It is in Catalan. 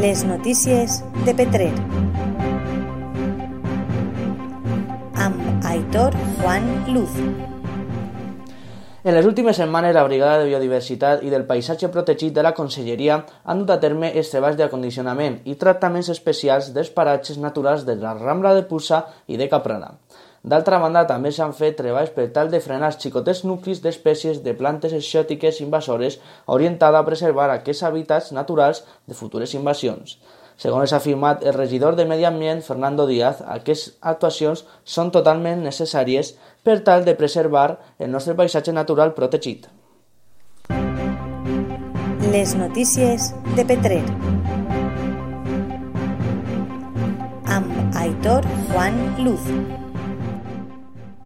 Les notícies de Petrer. Amb Aitor Juan Luz. En les últimes setmanes, la Brigada de Biodiversitat i del Paisatge Protegit de la Conselleria han dut a terme els treballs d'acondicionament i tractaments especials dels paratges naturals de la Rambla de Puça i de Caprana. D'altra banda, també s'han fet treballs per tal de frenar els xicotés nuclis d'espècies de plantes exòtiques invasores orientada a preservar aquests hàbitats naturals de futures invasions. Segons ha afirmat el regidor de Medi Ambient, Fernando Díaz, aquestes actuacions són totalment necessàries per tal de preservar el nostre paisatge natural protegit. Les notícies de Petrer. Amb Aitor Juan Luz.